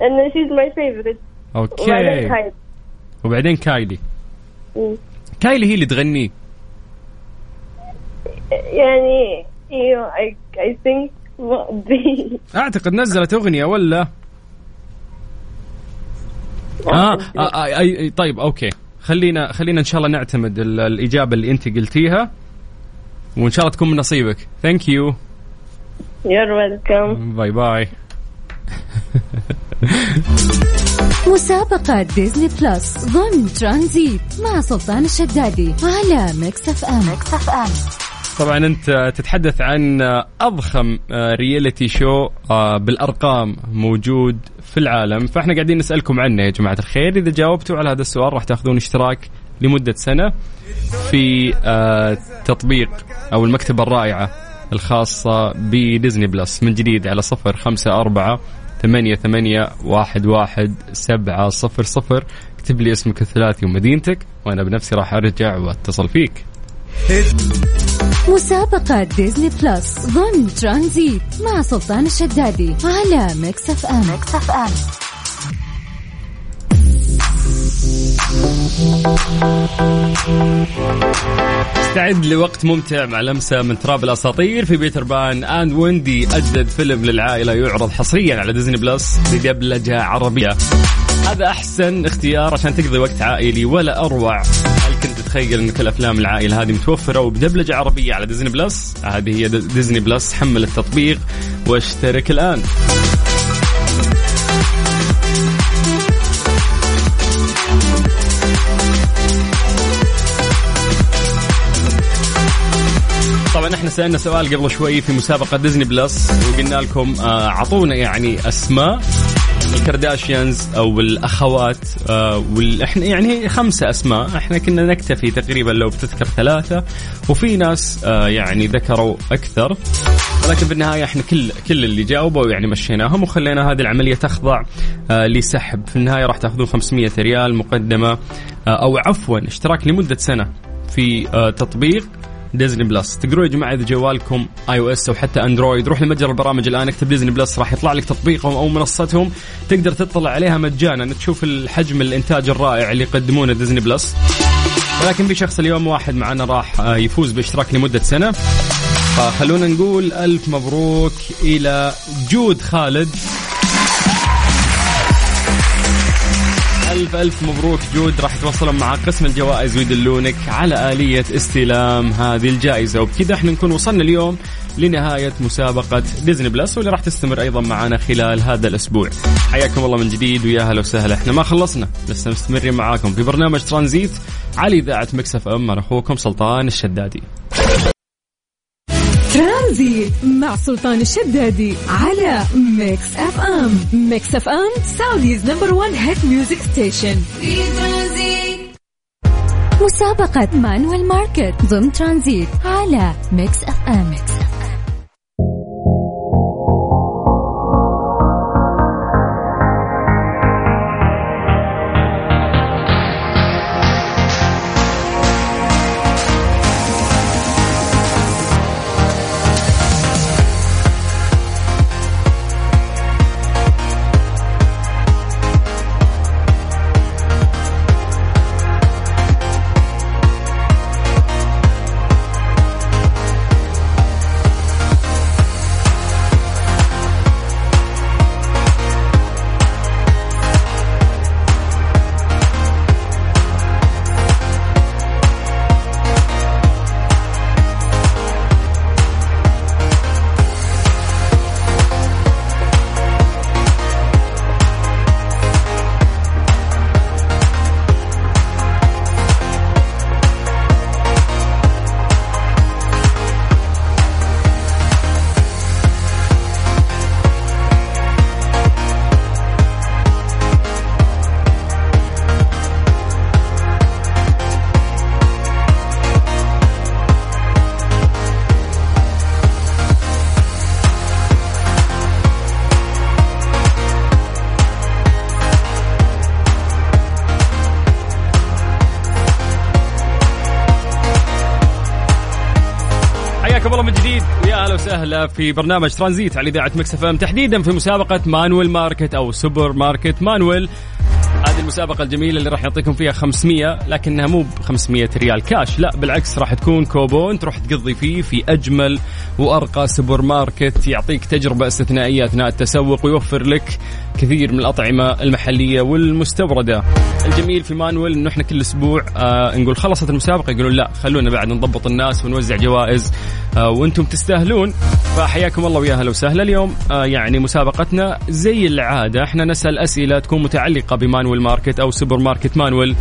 لأن my favorite. وبعدين أوكي كايلي. وبعدين كايلي. مم. كايلي هي اللي تغني. يعني think ما أدري أعتقد نزلت أغنية ولا؟ آه, آه, آه أي طيب أوكي. خلينا خلينا إن شاء الله نعتمد ال- الإجابة اللي أنت قلتيها وإن شاء الله تكون من نصيبك. thank you You're welcome. bye bye مسابقة ديزني بلس ضمن ترانزيت مع سلطان الشدادي على ميكس اف ام ميكس اف ام طبعا أنت تتحدث عن أضخم reality show آه، بالأرقام موجود في العالم. فإحنا قاعدين نسألكم عنه يا جماعة الخير. إذا جاوبتوا على هذا السؤال راح تأخذون اشتراك لمدة سنة في آه، تطبيق أو المكتبة الرائعة الخاصة بديزني بلس. من جديد على صفر خمسة أربعة ثمانية ثمانية واحد واحد سبعة صفر صفر. اكتب لي اسمك الثلاثي ومدينتك وأنا بنفسي راح أرجع وأتصل فيك. مسابقة ديزني بلس ضمن ترانزيت مع سلطان الشدادي على ميكس اف ام ميكس اف ام استعد لوقت ممتع مع لمسة من تراب الأساطير في Peter Pan and Wendy أجدد فيلم للعائلة يعرض حصريا على ديزني بلس بدبلجة عربية. هذا أحسن اختيار عشان تقضي وقت عائلي ولا أروع. تتخيل أن كل أفلام العائلة هذه متوفرة وبدبلجة عربية على ديزني بلس هذه هي ديزني بلس حمل التطبيق واشترك الآن. طبعا إحنا سألنا سؤال قبل شوي في مسابقة ديزني بلس وقلنا لكم آه، أعطونا يعني أسماء. الكارداشيانز أو الاخوات آه. إحنا يعني خمسة أسماء إحنا كنا نكتفي تقريبا لو بتذكر ثلاثة وفي ناس آه يعني ذكروا أكثر ولكن بالنهاية إحنا كل كل اللي جاوبوا يعني مشيناهم وخلينا هذه العملية تخضع آه لسحب في النهاية راح تأخذون 500 ريال مقدمة أو عفوا اشتراك لمدة سنة في تطبيق ديزني بلس. تقدروا يا جماعة إذا جوالكم iOS أو حتى Android روح لمتجر البرامج الآن اكتب ديزني بلس راح يطلع لك تطبيقهم أو منصتهم. تقدر تطلع عليها مجانا تشوف الحجم الإنتاج الرائع اللي يقدمونه ديزني بلس. ولكن في شخص اليوم واحد معنا راح آه، يفوز باشتراك لمدة سنة. فخلونا نقول ألف مبروك إلى جود خالد. ألف ألف مبروك جود راح يتواصلون مع قسم الجوائز ويدلونك على آلية استلام هذه الجائزة. وبكذا إحنا نكون وصلنا اليوم لنهاية مسابقة Disney Plus واللي راح تستمر أيضا معنا خلال هذا الأسبوع. حياكم الله من جديد ويا هلا وسهلا. إحنا ما خلصنا لسه مستمرين معاكم في برنامج ترانزيت على إذاعة Mix FM أخوكم سلطان الشدادي. ترانزيت مع سلطان الشدادي على Mix FM. Mix FM Saudi's number 1 hit music station. مسابقة مانويل ماركت ضمن ترانزيت على Mix FM. Mix F وسهلا في برنامج ترانزيت على إذاعة Mix FM. تحديدا في مسابقة مانويل ماركت أو سوبر ماركت مانويل. هذه المسابقة الجميلة اللي راح يعطيكم فيها 500 لكنها مو ب 500 ريال كاش. لا بالعكس راح تكون كوبون تروح تقضي فيه في أجمل وأرقى سوبر ماركت يعطيك تجربة استثنائية أثناء التسوق ويوفر لك كثير من الأطعمة المحلية والمستوردة. الجميل في مانويل أنه إحنا كل أسبوع آه نقول خلصت المسابقة يقولون لا خلونا بعد نضبط الناس ونوزع جوائز آه وأنتم تستاهلون. فحياكم الله ويا أهلا وسهلا اليوم. آه يعني مسابقتنا زي العادة إحنا نسأل أسئلة تكون متعلقة بمانويل ماركت أو سوبر ماركت مانويل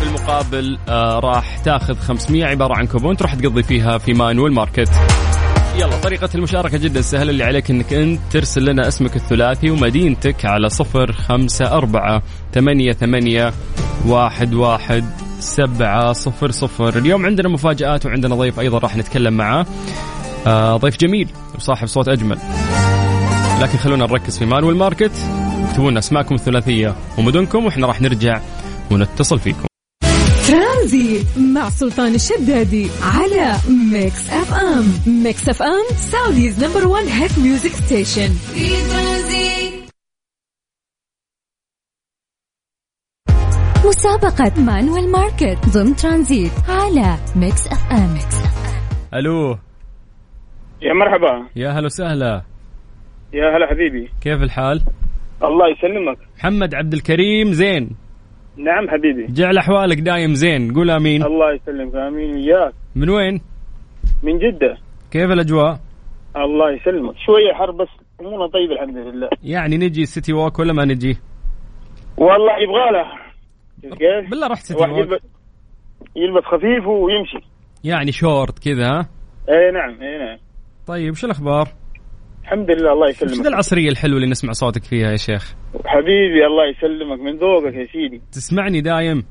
بالمقابل آه راح تاخذ 500 عبارة عن كوبون تروح تقضي فيها في مانويل ماركت. يلا طريقة المشاركة جدا سهلة اللي عليك إنك أنت ترسل لنا اسمك الثلاثي ومدينتك على صفر خمسة أربعة ثمانية ثمانية واحد واحد سبعة صفر صفر. اليوم عندنا مفاجآت وعندنا ضيف أيضا راح نتكلم معاه. آه ضيف جميل وصاحب صوت أجمل. لكن خلونا نركز في مانويل ماركت اكتبوا لنا أسماءكم الثلاثية ومدنكم وإحنا راح نرجع ونتصل فيكم. ترانزيت مع سلطان الشدادي على Mix FM Mix FM Saudi's number 1 hit music station في ترانزيت مسابقة مانويل ماركت ضمن ترانزيت على Mix FM ألو. يا مرحبا. يا هلا وسهلا. يا هلا حبيبي. كيف الحال؟ الله يسلمك. محمد عبد الكريم زين. نعم حبيبي جعل أحوالك دايم زين قول آمين الله يسلمك آمين وياك من وين؟ من جدة كيف الأجواء؟ الله يسلمك شوية حر بس امورنا طيبة الحمد لله يعني نجي City Walk ولا ما نجي؟ والله يبغى له كيف؟ بالله رحت City Walk يلبس يلبس خفيف ويمشي يعني شورت كذا ها؟ اي نعم اي نعم طيب شو الأخبار؟ الحمد لله الله يسلمك العصرية الحلوة اللي نسمع صوتك فيها يا شيخ؟ حبيبي الله يسلمك من ذوقك يا سيدي تسمعني دايم؟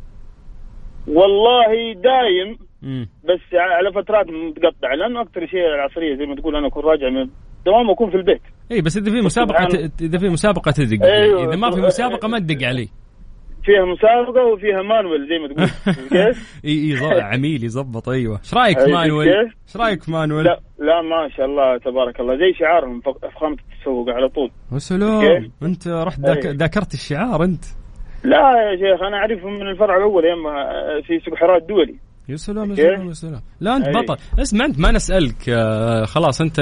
والله دايم مم. بس على فترات متقطعة لأنه أكثر شيء العصرية زي ما تقول أنا أكون راجع من الدوام وأكون في البيت اي بس إذا في مسابقة إذا في مسابقة تدق أيوه. إذا ما في مسابقة ما تدق علي فيها مسابقة وفيها مانويل زي ما تقول كيف؟ إي عميل يظبط أيوه إيش رأيك في أيوه، مانويل؟ إيش رأيك في مانويل؟ لا لا ما شاء الله تبارك الله زي شعارهم ف- فخامة التسوق على طول وسلام؟ أنت رحت أيوه. ذاكرت الشعار أنت لا يا شيخ أنا أعرفهم من الفرع الأول يما في سوق حراء الدولي يا سلام يا؟ سلام يا سلام لا أنت أي. بطل اسمع أنت ما نسألك آه خلاص أنت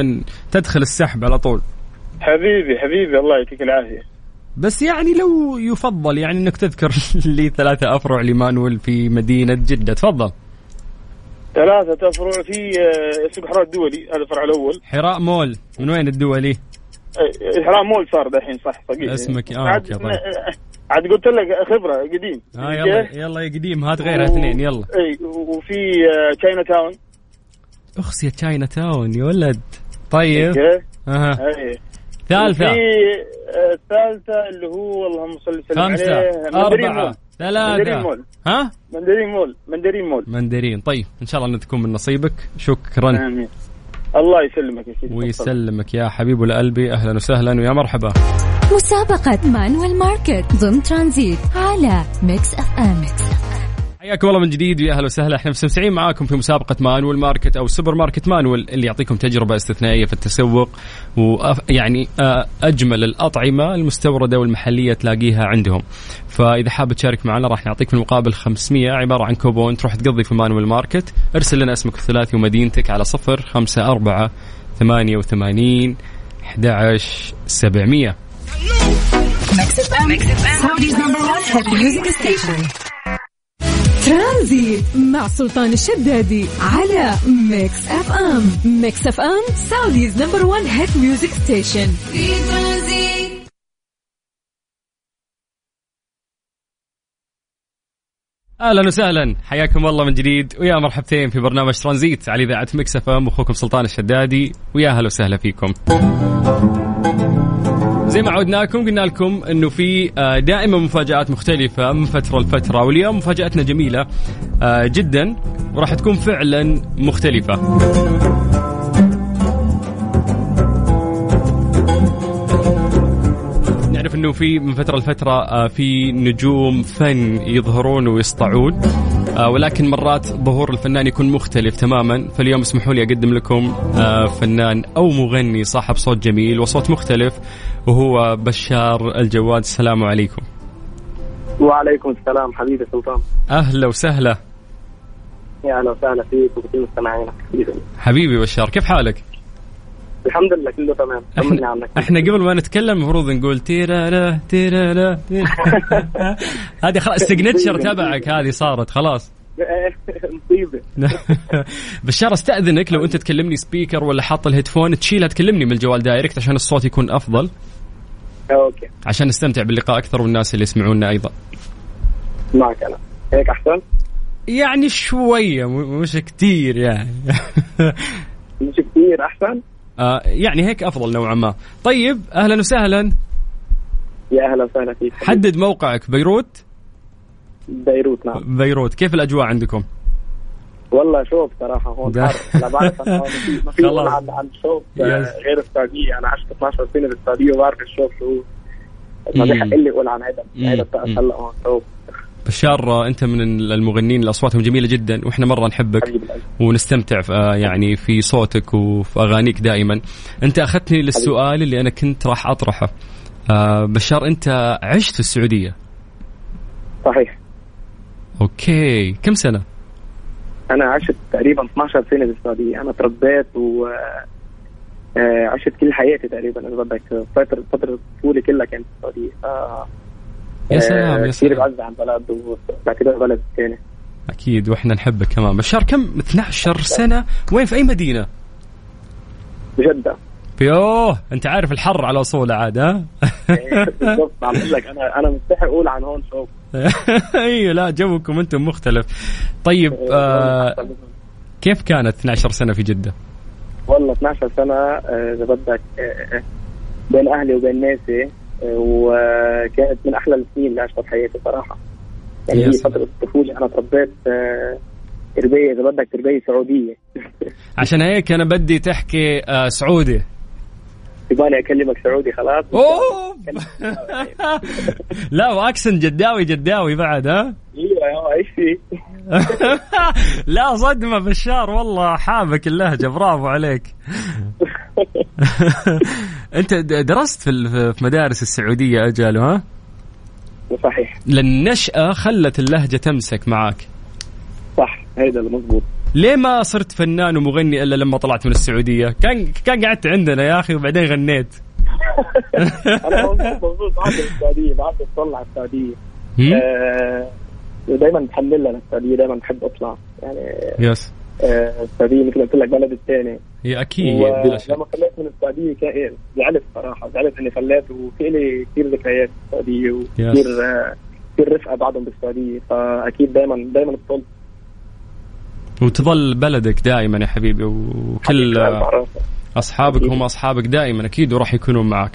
تدخل السحب على طول حبيبي حبيبي الله يعطيك العافية بس يعني لو يفضل يعني إنك تذكر لي ثلاثة أفرع لمانويل في مدينة جدة. تفضل. ثلاثة أفرع في آه، سوق حرات دولي هذا الفرع الأول. حراء مول. من وين الدولي؟ آه، حرام مول صار دحين صح صحيح اسمك- آه، عاد طيب. آه، عاد قلت لك خبرة قديم. آه يلا؟ يلا يا قديم هات غيرها اثنين يلا. اي وفي China Town اخس يا China Town يا ولد. طيب. كيف؟ أها. ثالثة. في آه، الثالثة اللي هو اللهم صل وسلم خمسة. عليه مندرين أربعة مول. مندرين ثلاثة مول. ها؟ مندرين مول. مندرين مول. مندرين. طيب إن شاء الله تكون من نصيبك. شكرا. آمين. الله يسلمك يا سيدي. ويسلمك يا حبيب قلبي أهلا وسهلا ويا مرحبا. مسابقة مانويل ماركت ضمن ترانزيت على Mix FM. حياكم الله من جديد ويا أهلا وسهلا. إحنا مستمتعين معاكم في مسابقة مانويل ماركت أو سوبر ماركت مانويل اللي يعطيكم تجربة استثنائية في التسوق ويعني أجمل الأطعمة المستوردة والمحلية تلاقيها عندهم. فإذا حاب تشارك معنا راح نعطيك في المقابل 500 عبارة عن كوبون تروح تقضي في مانويل ماركت. ارسل لنا اسمك الثلاثي ومدينتك على 0 5 4 88 11 700 ترانزيت مع سلطان الشدادي على Mix FM. Mix FM Saudi's number 1 hit music station. في ترانزيت أهلا وسهلا. حياكم الله من جديد. ويا مرحبتين في برنامج ترانزيت على إذاعة Mix FM. أخوكم سلطان الشدادي. ويا أهلا وسهلا فيكم. زي ما عودناكم قلنا لكم إنه في آه، دائما مفاجآت مختلفة من فترة لفترة واليوم مفاجأتنا جميلة آه، جدا وراح تكون فعلا مختلفة. نعرف إنه في من فترة لفترة آه، في نجوم فن يظهرون ويسطعون ولكن مرات ظهور الفنان يكون مختلف تماما. فاليوم اسمحوا لي أقدم لكم آه، فنان أو مغني صاحب صوت جميل وصوت مختلف وهو بشار الجواد. السلام عليكم. وعليكم السلام حبيبي سلطان أهلا وسهلا. يا أهلا وسهلا فيك وبكل مستمعينك. حبيبي حبيبي بشار كيف حالك؟ الحمد لله كله تمام. طمني إحنا, عنك. إحنا قبل ما نتكلم المفروض نقول تيرا لا تيرا لا. هذه خلاص ال signature تبعك هذه صارت خلاص. مصيبه بشار استأذنك لو أنت تكلمني speaker ولا حاط ال headphone تشيلها تكلمني من الجوال direct عشان الصوت يكون أفضل. أوكي. عشان نستمتع باللقاء أكثر والناس اللي يسمعونا أيضا. معك أنا هيك أحسن؟ يعني شوية مش كتير يعني. مش كثير أحسن؟ آه يعني هيك أفضل نوعا ما طيب أهلا وسهلا يا أهلا وسهلا فيك حدد موقعك بيروت بيروت نعم بيروت كيف الأجواء عندكم والله شوف صراحة هون. حر لا بعرف أنا ما في عن عن شوف آه،. غير السعودية أنا عشت 12 سنة بالسعودية وبعرف الشوف شو. ما. بحق لي أقول عن هذا. هذا. هلا هون شوف بشار أنت من المغنيين اللي أصواتهم جميلة جدا وإحنا مرة نحبك ونستمتع في يعني في صوتك وفي أغانيك دائما. أنت أخذتني للسؤال اللي أنا كنت راح أطرحه. آه، بشار أنت عشت في السعودية؟ صحيح. أوكي. كم سنة؟ أنا عشت تقريبا 12 سنة بالسعودية. أنا تربيت و آه، عشت كل حياتي تقريبا اذا بدك فتره فترة طفولي كلها كانت بالسعودية. ف يا سلام، يا كثير سلام. بعز عن بلد وبعتبر بلد ثاني أكيد وإحنا نحبك كمان بشار كم؟ 12 سنة. وين؟ في أي مدينة؟ بجدة. في اوه أنت عارف الحر على اصوله عاد ها؟ بالضبط. عم لك أنا أنا مستحي أقول عن هون شوف أيوه لا جوكم أنتم مختلف. طيب آه كيف كانت 12 سنة في جدة؟ والله 12 سنة آه، إذا بدك آه، آه، بين أهلي وبين ناسي آه، وكانت من أحلى السنين اللي عشتها بحياتي صراحة. يعني هي. فترة الطفوله أنا تربيت آه، تربيه إذا بدك تربيه سعودية. عشان هيك أنا بدي تحكي آه سعودي. في بالي أكلمك سعودي خلاص؟ أوه! لا وأكسنت جداوي جداوي بعد ها؟ أيوه إيش في لا صدمة بشار والله حابك اللهجة برافو عليك. انت درست في مدارس السعودية أجل ها؟ صحيح. للنشأة خلت اللهجة تمسك معاك. صح هيدا المضبوط ليه ما صرت فنان ومغني إلا لما طلعت من السعودية؟ كان كان قعدت عندنا يا أخي وبعدين غنيت. أنا مبسوط بعد السعودية بعد اطلع السعودية؟ آه ودائما بحملها للسعودية دائما بحب أطلع. يعني يس. السعوديه مثل ما قلت لك بلد الثاني. هي أكيد بلا شك. ولما فليت من السعودية كان زعلت صراحة زعلت إني فليت وفي لي كثير ذكريات بالسعوديه وكثير آه، كثير رفقة بعضهم بالسعودية فأكيد دائما دائما بطل وتظل بلدك دائما يا حبيبي وكل أصحابك هم أصحابك دائما أكيد وراح يكونون معك.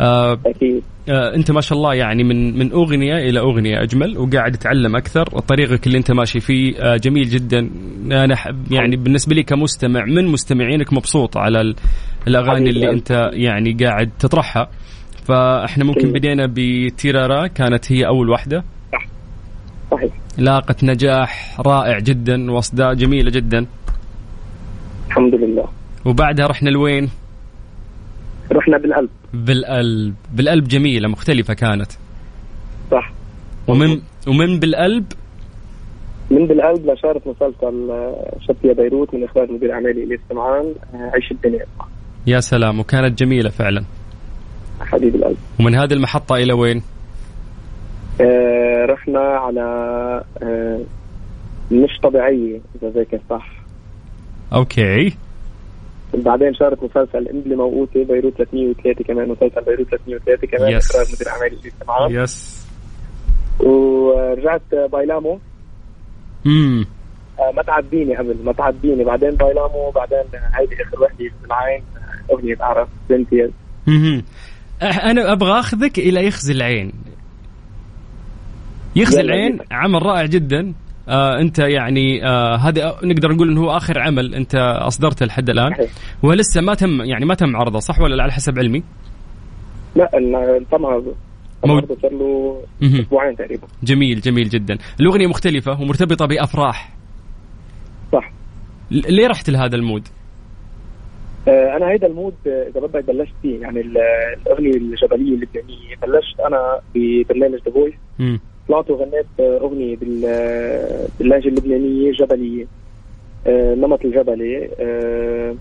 آه أكيد. آه أنت ما شاء الله يعني من من أغنية إلى أغنية أجمل وقاعد تتعلم أكثر. طريقك اللي أنت ماشي فيه آه جميل جدا. أنا يعني بالنسبة لي كمستمع من مستمعينك مبسوط على ال- الأغاني اللي. أنت يعني قاعد تطرحها؟ فإحنا ممكن. بدينا بتيرارا كانت هي أول واحدة. صحيح. لاقت نجاح رائع جدا وأصداء جميلة جدا. الحمد لله. وبعدها رحنا لوين؟ رحنا بالقلب بالقلب بالقلب جميلة مختلفة كانت. صح. ومن ومن بالقلب من بالقلب لشارة مسلسل شطية بيروت من اخراج مدير اعمالي الياس سمعان آه، عيش الدنيا. يا سلام وكانت جميلة فعلا. حبيب القلب. ومن هذه المحطة إلى وين؟ آه رحنا على آه مش طبيعية إذا ذاكر صح. أوكي. بعدين شارك مسلسل امبلي موقوتة بيروت 303 كمان مسلسل بيروت 303 كمان يس. إخراج مدير أعمالي اللي سمعان يس ورجعت بايلامو. امم آه ما تعديني قبل ما تعديني بعدين بايلامو بعدين هيدي آخر وحدة في العين آه، أغنية أعرف بنتي. أح- أنا أبغى أخذك إلى يخزي العين. يخزي العين. عمل رائع جدا. آه انت يعني آه هذا نقدر نقول إنه هو آخر عمل انت أصدرته لحد الآن. ولسه ما تم يعني ما تم عرضه صح ولا لا على حسب علمي؟ لا تم عرضه تم مو- عرضه صار له مهم. أسبوعين تقريبا جميل جميل جدا الأغنية مختلفة ومرتبطة بأفراح صح ليه رحت لهذا المود؟ آه، أنا هيدا المود آه، إذا بدك بلشت فيه يعني ال- الأغنية الجبلية اللبنانية بلشت أنا ببرنامج The Voice. طلعت وغنيت آه، أغنية بال- آه، باللهجة اللبنانية جبلية آه، نمط الجبلي آه،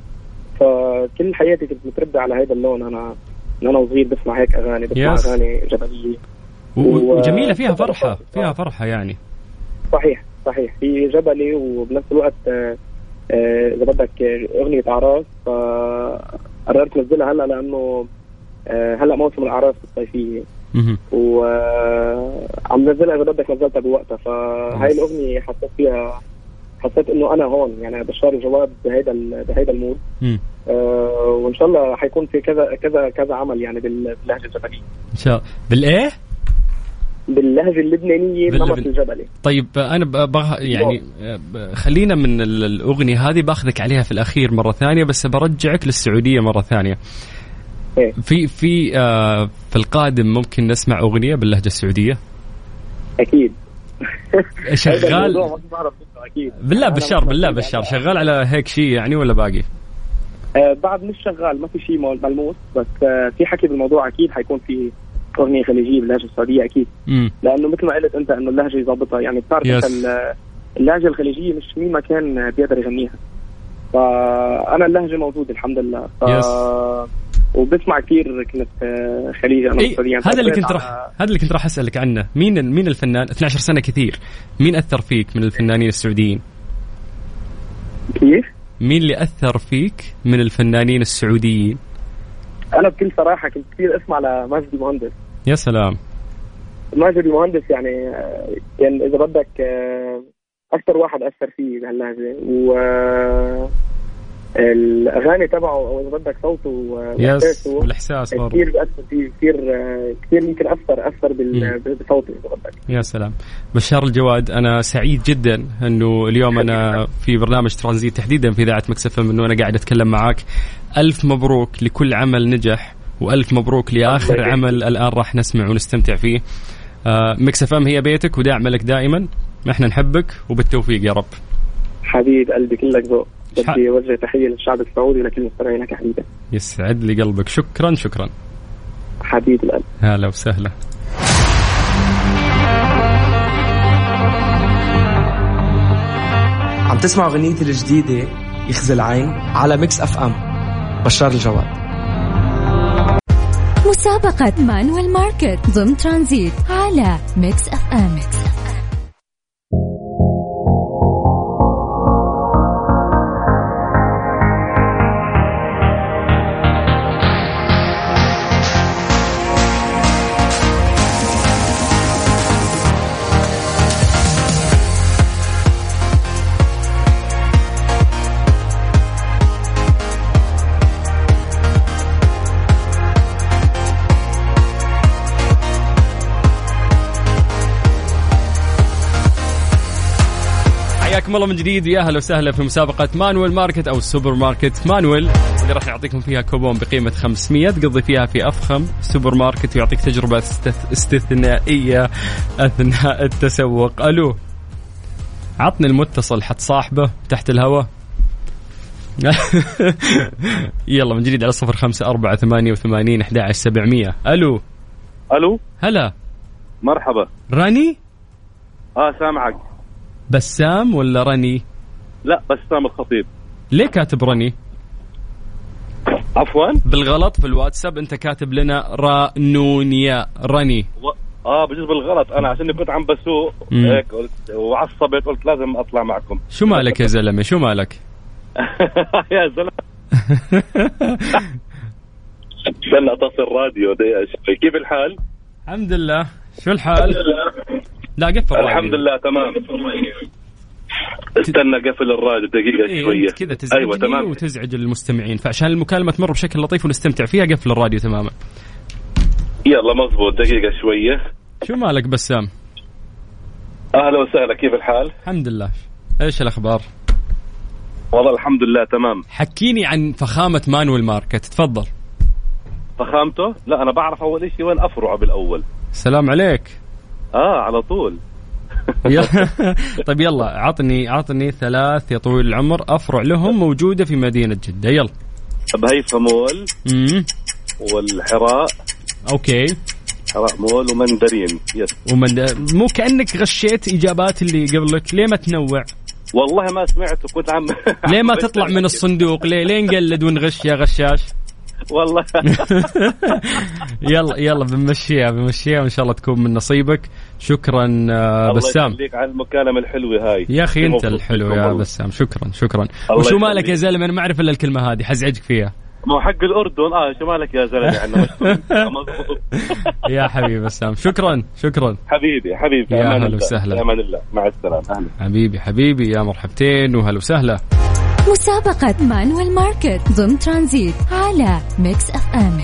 فكل حياتي كنت متربي على هذا اللون. أنا من أنا وصغير بسمع هيك أغاني بسمع yes. أغاني جبلية. وجميلة فيها فرحة فيها فرحة يعني. صحيح صحيح. في جبلي وبنفس الوقت آه، آه، إذا بدك آه، أغنية أعراس فقررت نزلها هلأ لأنه آه، هلأ موسم الأعراس الصيفية. وعم نزلها بدك نزلتها بوقتها فهاي الأغنية حسيت فيها حسيت إنه أنا هون يعني بشار جواد بهيدا بهيدا المود. آه وإن شاء الله حيكون في كذا كذا كذا عمل يعني بال- باللهجة الجبلية إن شاء الله بالإيه؟ باللهجة اللبنانية باللبن- نمط الجبلي طيب أنا ب- بغ... يعني ب- خلينا من ال- الأغنية هذه بأخذك عليها في الأخير مرة ثانية بس برجعك للسعودية مرة ثانية. إيه. في في آه في القادم ممكن نسمع أغنية باللهجة السعودية؟ أكيد. شغال؟ بالله بشار بالله بشار. على- شغال على هيك شيء يعني ولا باقي؟ آه بعد مش شغال ما في شيء مل- ملموس. بس آه في حكي بالموضوع أكيد حيكون في أغنية خليجية باللهجة السعودية أكيد. امم لأنه مثل ما قلت أنت إنه اللهجة يظبطها يعني بتعرف اللهجة الخليجية مش مين ما كان بيقدر يغنيها. فأنا اللهجة موجودة الحمد لله. ف... Yes. وبسمع كثير كنت آه، خليجي أنا إيه. هذا اللي كنت على- راح هذا اللي كنت راح أسألك عنه. مين مين الفنان 12 سنة كثير. مين أثر فيك من الفنانين السعوديين؟ كيف؟ مين اللي أثر فيك من الفنانين السعوديين؟ أنا بكل صراحة كنت كثير أسمع لماجد المهندس. يا سلام. ماجد المهندس يعني آه، كان إذا بدك آه، أكثر واحد أثر فيه بهاللهجة و الاغاني تبعه أو اذا بدك صوته yes وإحساسه والإحساس برضه. كثير بأثر فيه كثير كثير يمكن أثر أثر بصوته إذا بدك. يا سلام. بشار الجواد أنا سعيد جدا إنه اليوم أنا في برنامج ترانزيت تحديدا في إذاعة Mix FM إنه أنا قاعد أتكلم معاك. ألف مبروك لكل عمل نجح وألف مبروك لآخر عمل الآن راح نسمع ونستمتع فيه. آه Mix FM هي بيتك وداعمه لك دائما. إحنا نحبك وبالتوفيق يا رب. حبيب قلبي كلك ذوق. بدي اوجه تحية للشعب السعودي ولكل يا حبيبي يسعد لي قلبك. شكرا شكرا. حبيب القلب. هلا وسهلا. عم تسمعوا غنيتي الجديدة يخزي العين على Mix FM. بشار الجواد. مسابقة مانويل ماركت ضمن ترانزيت على ميكس أف أم. حياكم الله من جديد. يا أهلا وسهلا في مسابقة Manuel Market أو السوبر ماركت Manuel اللي راح نعطيكم فيها كوبون بقيمة 500 تقضي فيها في أفخم سوبر ماركت ويعطيك تجربة استث... استثنائية أثناء التسوق. ألو عطني المتصل حط صاحبه تحت الهواء يلا من جديد على صفر خمسة أربعة ثمانية وثمانين أحد عشر سبعمية. ألو. ألو؟ هلا. مرحبا. راني؟ آه سامعك. بسام ولا رني؟ لا بسام الخطيب. ليه كاتب رني؟ عفوا؟ بالغلط في الواتساب انت كاتب لنا رانونيا رني. و... آه بجوز بالغلط أنا عشان كنت عم بسوق. هيك وعصبت قلت لازم أطلع معكم. شو مالك يا زلمة؟ شو مالك؟ يا زلمة. استنى أتصل راديو دقيقة كيف الحال؟ الحمد لله. شو الحال؟ لا قفل الراديو. الحمد لله تمام. استنى قفل الراديو دقيقة إيه انت كذا تزعجني أيوه تمام. وتزعج المستمعين. فعشان المكالمة تمر بشكل لطيف ونستمتع فيها قفل الراديو تماما. يلا مزبوط دقيقة شوية. شو مالك بسام؟ أهلا وسهلا كيف الحال؟ الحمد لله. إيش الأخبار؟ والله الحمد لله تمام. حكيني عن فخامة Manuel Market. تفضل. فخامته؟ لا أنا بعرف أول شيء وين افرعه بالأول. سلام عليك. آه على طول. طيب يلا عطني عطني ثلاث يا طويل العمر أفرع لهم موجودة في مدينة جدة. يلا. بهيفاء مول امم والحراء. أوكي. حراء مول ومندرين. yes ومن مو كأنك غشيت إجابات اللي قبلك. ليه ما تنوع؟ والله ما سمعت وكنت عم ليه ما تطلع من الصندوق؟ ليه ليه نقلد ونغش يا غشاش؟ والله. يلا يلا بنمشيها بنمشيها وإن شاء الله تكون من نصيبك. شكرا آه، الله بسام. يخليك على المكالمه الحلوة هاي. يا أخي أنت الحلو يا. بسام. شكرا شكرا. الله وشو. مالك يا زلمة؟ أنا ما أعرف إلا الكلمة هذه. حزعجك فيها. ما حق الأردن. آه شمالك يا زلمة؟ يعني يا حبيبي بسام. شكرا شكرا. حبيبي حبيبي يا أمان هلا الله. وسهلا. أمان الله. مع السلامة. أهلا. حبيبي حبيبي يا مرحبتين وهلا وسهلا. مسابقة Manuel Market ضمن ترانزيت على Mix FM.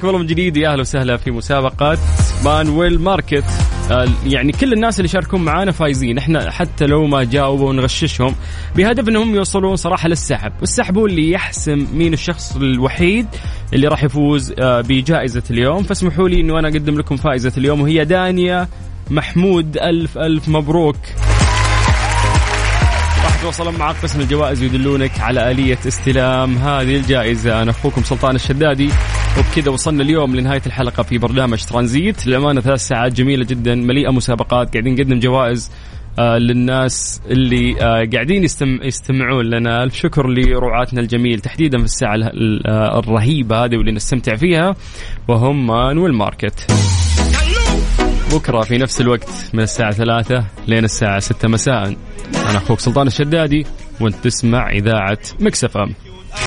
حياكم الله من جديد يا أهلا وسهلا في مسابقة Manuel Market. يعني كل الناس اللي شاركون معانا فايزين. إحنا حتى لو ما جاوبوا نغششهم بهدف إنهم يوصلون صراحة للسحب. والسحب هو اللي يحسم مين الشخص الوحيد اللي راح يفوز آه، بجائزة اليوم. فاسمحوا لي إنه أنا أقدم لكم فائزة اليوم وهي دانيا محمود. ألف ألف مبروك. راح تتواصلون مع قسم الجوائز ويدلونك على آلية استلام هذه الجائزة. أنا أخوكم سلطان الشدادي. وبكذا وصلنا اليوم لنهاية الحلقة في برنامج ترانزيت. للأمانة ثلاث ساعات جميلة جدا مليئة مسابقات قاعدين نقدم جوائز آه للناس اللي آه قاعدين يستم يستمعون لنا. ألف شكر لرعاتنا الجميل. تحديدا في الساعة ال- ال- آه الرهيبة هذه واللي نستمتع فيها وهم Manuel Market بكرة في نفس الوقت من الساعة ثلاثة لين الساعة ستة مساء. أنا أخوك سلطان الشدادي وأنت تسمع إذاعة Mix FM.